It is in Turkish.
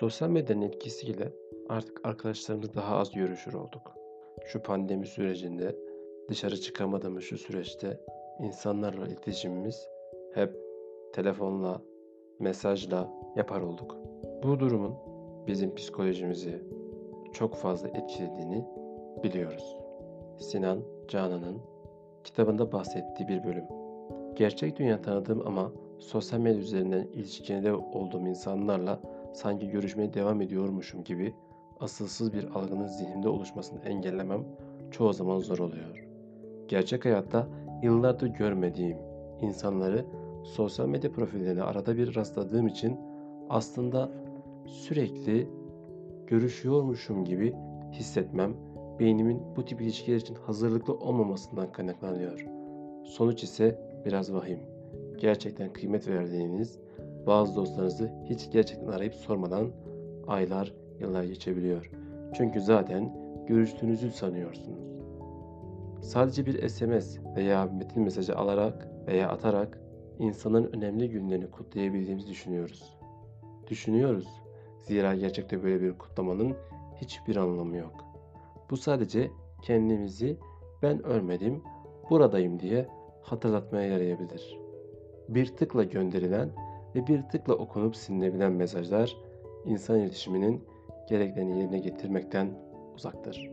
Sosyal medyanın etkisiyle artık arkadaşlarımızla daha az görüşür olduk. Şu pandemi sürecinde, dışarı çıkamadığımız şu süreçte insanlarla iletişimimiz hep telefonla, mesajla yapar olduk. Bu durumun bizim psikolojimizi çok fazla etkilediğini biliyoruz. Sinan Canan'ın kitabında bahsettiği bir bölüm. Gerçek dünya tanıdığım ama sosyal medya üzerinden ilişkide olduğum insanlarla sanki görüşmeye devam ediyormuşum gibi asılsız bir algının zihnimde oluşmasını engellemem çoğu zaman zor oluyor. Gerçek hayatta yıllardır görmediğim insanları sosyal medya profillerine arada bir rastladığım için aslında sürekli görüşüyormuşum gibi hissetmem beynimin bu tip ilişkiler için hazırlıklı olmamasından kaynaklanıyor. Sonuç ise biraz vahim. Gerçekten kıymet verdiğiniz bazı dostlarınızı hiç gerçekten arayıp sormadan aylar, yıllar geçebiliyor. Çünkü zaten görüştüğünüzü sanıyorsunuz. Sadece bir SMS veya metin mesajı alarak veya atarak insanın önemli günlerini kutlayabildiğimizi düşünüyoruz. Düşünüyoruz. Zira gerçekte böyle bir kutlamanın hiçbir anlamı yok. Bu sadece kendimizi ben ölmedim, buradayım diye hatırlatmaya yarayabilir. Bir tıkla gönderilen ve bir tıkla okunup silinebilen mesajlar insan iletişiminin gereklerini yerine getirmekten uzaktır.